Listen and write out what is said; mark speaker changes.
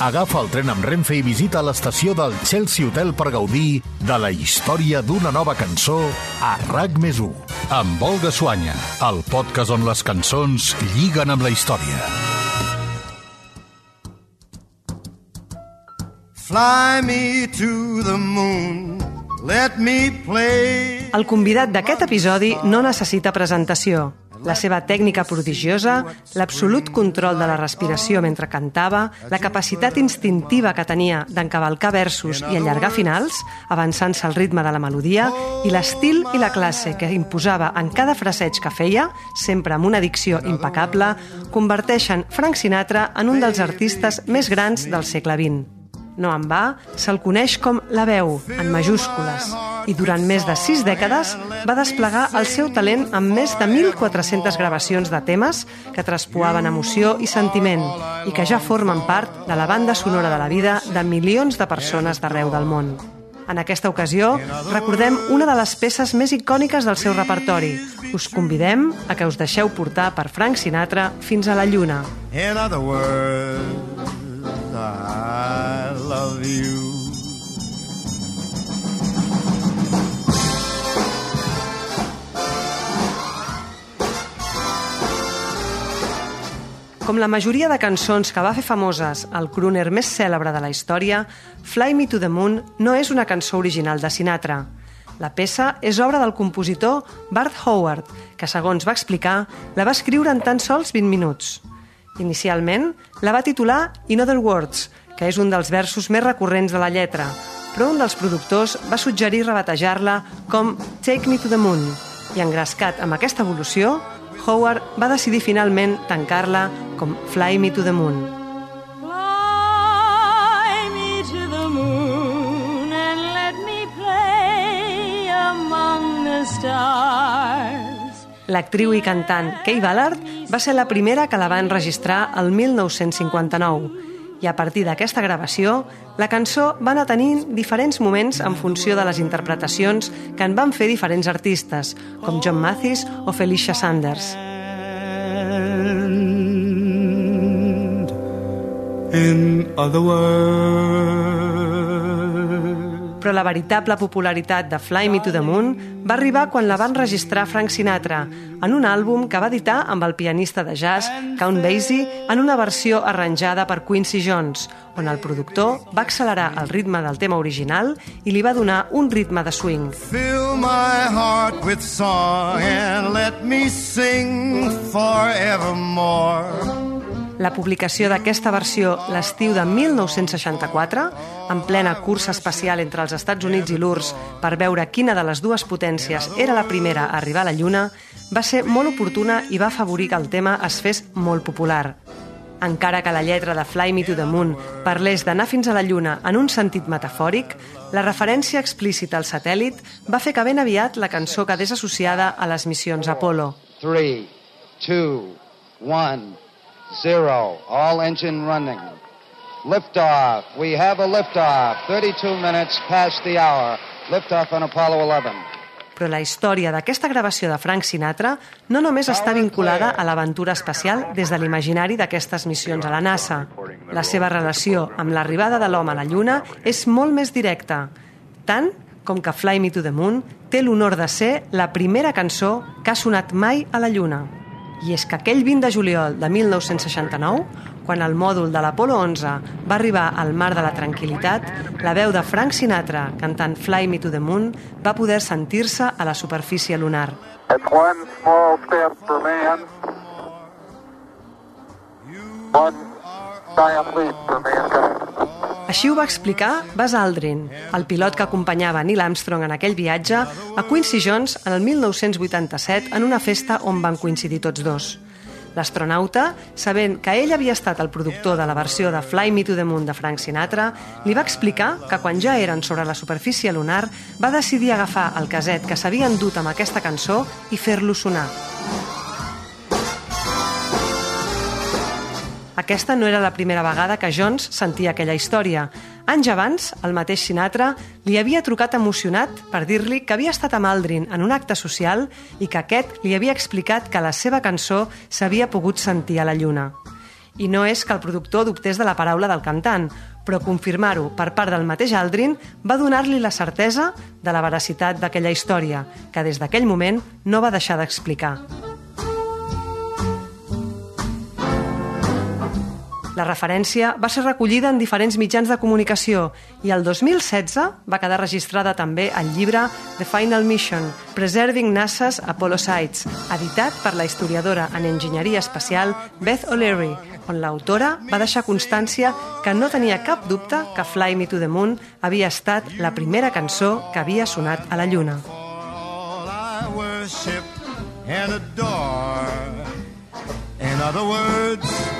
Speaker 1: Agafa el tren amb Renfe i visita l'estació del Chelsea Hotel per gaudir de la història d'una nova cançó a RAC més 1. Amb Olga Suanya, el podcast on les cançons lliguen amb la història.
Speaker 2: Fly me to the moon, let me play.
Speaker 3: El convidat d'aquest episodi no necessita presentació. La seva tècnica prodigiosa, l'absolut control de la respiració mentre cantava, la capacitat instintiva que tenia d'encavalcar versos i allargar finals, avançant-se al ritme de la melodia, i l'estil i la classe que imposava en cada fraseig que feia, sempre amb una dicció impecable, converteixen Frank Sinatra en un dels artistes més grans del segle XX. No en va, se'l coneix com La Veu, en majúscules, i durant més de sis dècades va desplegar el seu talent amb més de 1.400 gravacions de temes que traspoaven emoció i sentiment i que ja formen part de la banda sonora de la vida de milions de persones d'arreu del món. En aquesta ocasió, recordem una de les peces més icòniques del seu repertori. Us convidem a que us deixeu portar per Frank Sinatra fins a la lluna.
Speaker 2: In other words, I love you.
Speaker 3: Com la majoria de cançons que va fer famoses el crooner més cèlebre de la història, Fly Me to the Moon no és una cançó original de Sinatra. La peça és obra del compositor Bart Howard, que, segons va explicar, la va escriure en tan sols 20 minuts. Inicialment, la va titular In Other Words, que és un dels versos més recurrents de la lletra, però un dels productors va suggerir rebatejar-la com Take Me to the Moon, i engrescat amb aquesta evolució, Howard va decidir finalment tancar-la com Fly Me to the Moon.
Speaker 4: Fly me to the moon and let me play among the stars.
Speaker 3: L'actriu i cantant Kay Ballard va ser la primera que la va enregistrar el 1959 i a partir d'aquesta gravació la cançó va anar tenint diferents moments en funció de les interpretacions que en van fer diferents artistes, com John Mathis o Felicia Sanders.
Speaker 2: And in other words,
Speaker 3: Però la veritable popularitat de Fly Me to the Moon va arribar quan la va enregistrar Frank Sinatra en un àlbum que va editar amb el pianista de jazz Count Basie en una versió arranjada per Quincy Jones, on el productor va accelerar el ritme del tema original i li va donar un ritme de swing.
Speaker 2: fill my heart with song and let me sing forevermore.
Speaker 3: La publicació d'aquesta versió l'estiu de 1964, en plena cursa espacial entre els Estats Units i l'URSS per veure quina de les dues potències era la primera a arribar a la Lluna, va ser molt oportuna i va afavorir que el tema es fes molt popular. Encara que la lletra de Fly Me to the Moon parlés d'anar fins a la Lluna en un sentit metafòric, la referència explícita al satèl·lit va fer que ben aviat la cançó quedés associada a les missions Apollo.
Speaker 5: Three, two, one, zero. All engine running. Liftoff. We have a liftoff. 32 minutes past the hour. Liftoff on Apollo 11.
Speaker 3: Però la història d'aquesta gravació de Frank Sinatra no només està vinculada a l'aventura espacial des de l'imaginari d'aquestes missions a la NASA. La seva relació amb l'arribada de l'home a la Lluna és molt més directa, tant com que Fly Me to the Moon té l'honor de ser la primera cançó que ha sonat mai a la Lluna. I és que aquell 20 de juliol de 1969, quan el mòdul de l'Apolo 11 va arribar al mar de la tranquil·litat, la veu de Frank Sinatra cantant Fly Me to the Moon va poder sentir-se a la superfície lunar.
Speaker 6: It's one small step for man, one giant leap for mankind.
Speaker 3: Així ho va explicar Buzz Aldrin, el pilot que acompanyava Neil Armstrong en aquell viatge, a Quincy Jones en el 1987 en una festa on van coincidir tots dos. L'astronauta, sabent que ell havia estat el productor de la versió de Fly Me to the Moon de Frank Sinatra, li va explicar que quan ja eren sobre la superfície lunar va decidir agafar el caset que s'havien dut amb aquesta cançó i fer-lo sonar. Aquesta no era la primera vegada que Jones sentia aquella història. Anys abans, el mateix Sinatra li havia trucat emocionat per dir-li que havia estat amb Aldrin en un acte social i que aquest li havia explicat que la seva cançó s'havia pogut sentir a la Lluna. I no és que el productor dubtés de la paraula del cantant, però confirmar-ho per part del mateix Aldrin va donar-li la certesa de la veracitat d'aquella història, que des d'aquell moment no va deixar d'explicar. La referència va ser recollida en diferents mitjans de comunicació i el 2016 va quedar registrada també al llibre The Final Mission, Preserving NASA's Apollo Sites, editat per la historiadora en enginyeria espacial Beth O'Leary, on l'autora va deixar constància que no tenia cap dubte que Fly Me to the Moon havia estat la primera cançó que havia sonat a la Lluna.
Speaker 2: and adore. In other words,